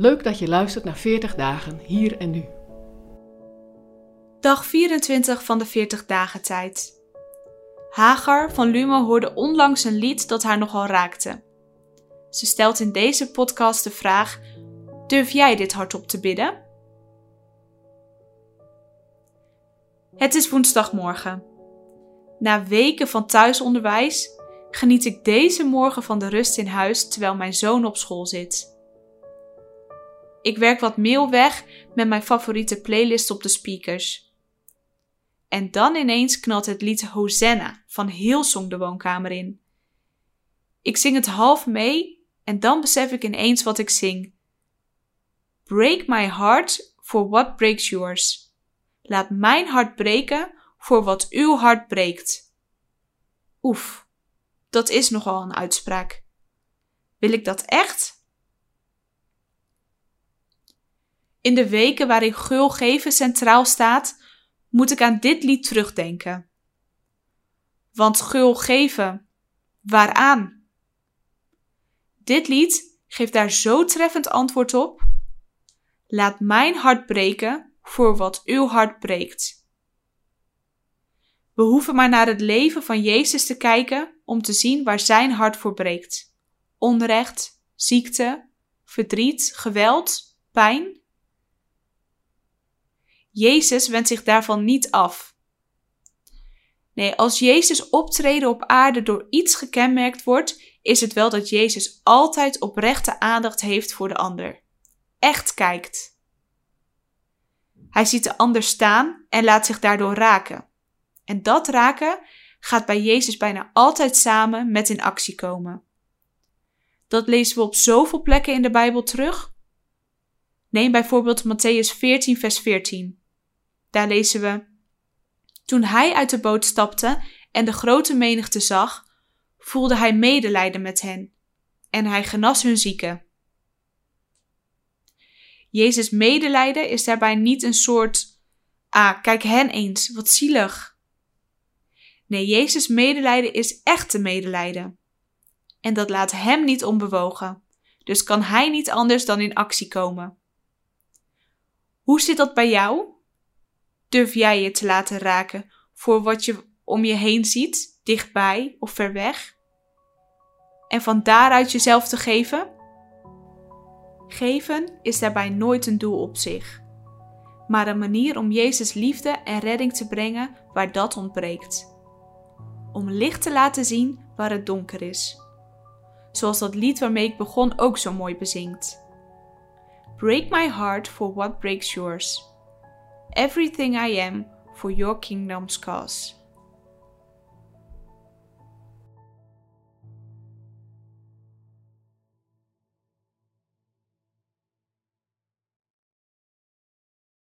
Leuk dat je luistert naar 40 dagen hier en nu. Dag 24 van de 40 dagen tijd. Hagar van Lumo hoorde onlangs een lied dat haar nogal raakte. Ze stelt in deze podcast de vraag: Durf jij dit hardop te bidden? Het is woensdagmorgen. Na weken van thuisonderwijs geniet ik deze morgen van de rust in huis terwijl mijn zoon op school zit. Ik werk wat mail weg met mijn favoriete playlist op de speakers. En dan ineens knalt het lied Hosanna van Hillsong de woonkamer in. Ik zing het half mee en dan besef ik ineens wat ik zing. Break my heart for what breaks yours. Laat mijn hart breken voor wat uw hart breekt. Oef, dat is nogal een uitspraak. Wil ik dat echt? In de weken waarin gul geven centraal staat, moet ik aan dit lied terugdenken. Want gul geven, waaraan? Dit lied geeft daar zo treffend antwoord op. Laat mijn hart breken voor wat uw hart breekt. We hoeven maar naar het leven van Jezus te kijken om te zien waar zijn hart voor breekt. Onrecht, ziekte, verdriet, geweld, pijn. Jezus wendt zich daarvan niet af. Nee, als Jezus optreden op aarde door iets gekenmerkt wordt, is het wel dat Jezus altijd oprechte aandacht heeft voor de ander. Echt kijkt. Hij ziet de ander staan en laat zich daardoor raken. En dat raken gaat bij Jezus bijna altijd samen met in actie komen. Dat lezen we op zoveel plekken in de Bijbel terug. Neem bijvoorbeeld Matthäus 14, vers 14. Daar lezen we: Toen hij uit de boot stapte en de grote menigte zag, voelde hij medelijden met hen en hij genas hun zieken. Jezus' medelijden is daarbij niet een soort: Ah, kijk hen eens, wat zielig. Nee, Jezus' medelijden is echte medelijden. En dat laat hem niet onbewogen. Dus kan hij niet anders dan in actie komen. Hoe zit dat bij jou? Durf jij je te laten raken voor wat je om je heen ziet, dichtbij of ver weg? En van daaruit jezelf te geven? Geven is daarbij nooit een doel op zich, maar een manier om Jezus liefde en redding te brengen waar dat ontbreekt. Om licht te laten zien waar het donker is. Zoals dat lied waarmee ik begon ook zo mooi bezingt. Break my heart for what breaks yours everything I am for your kingdom's cause.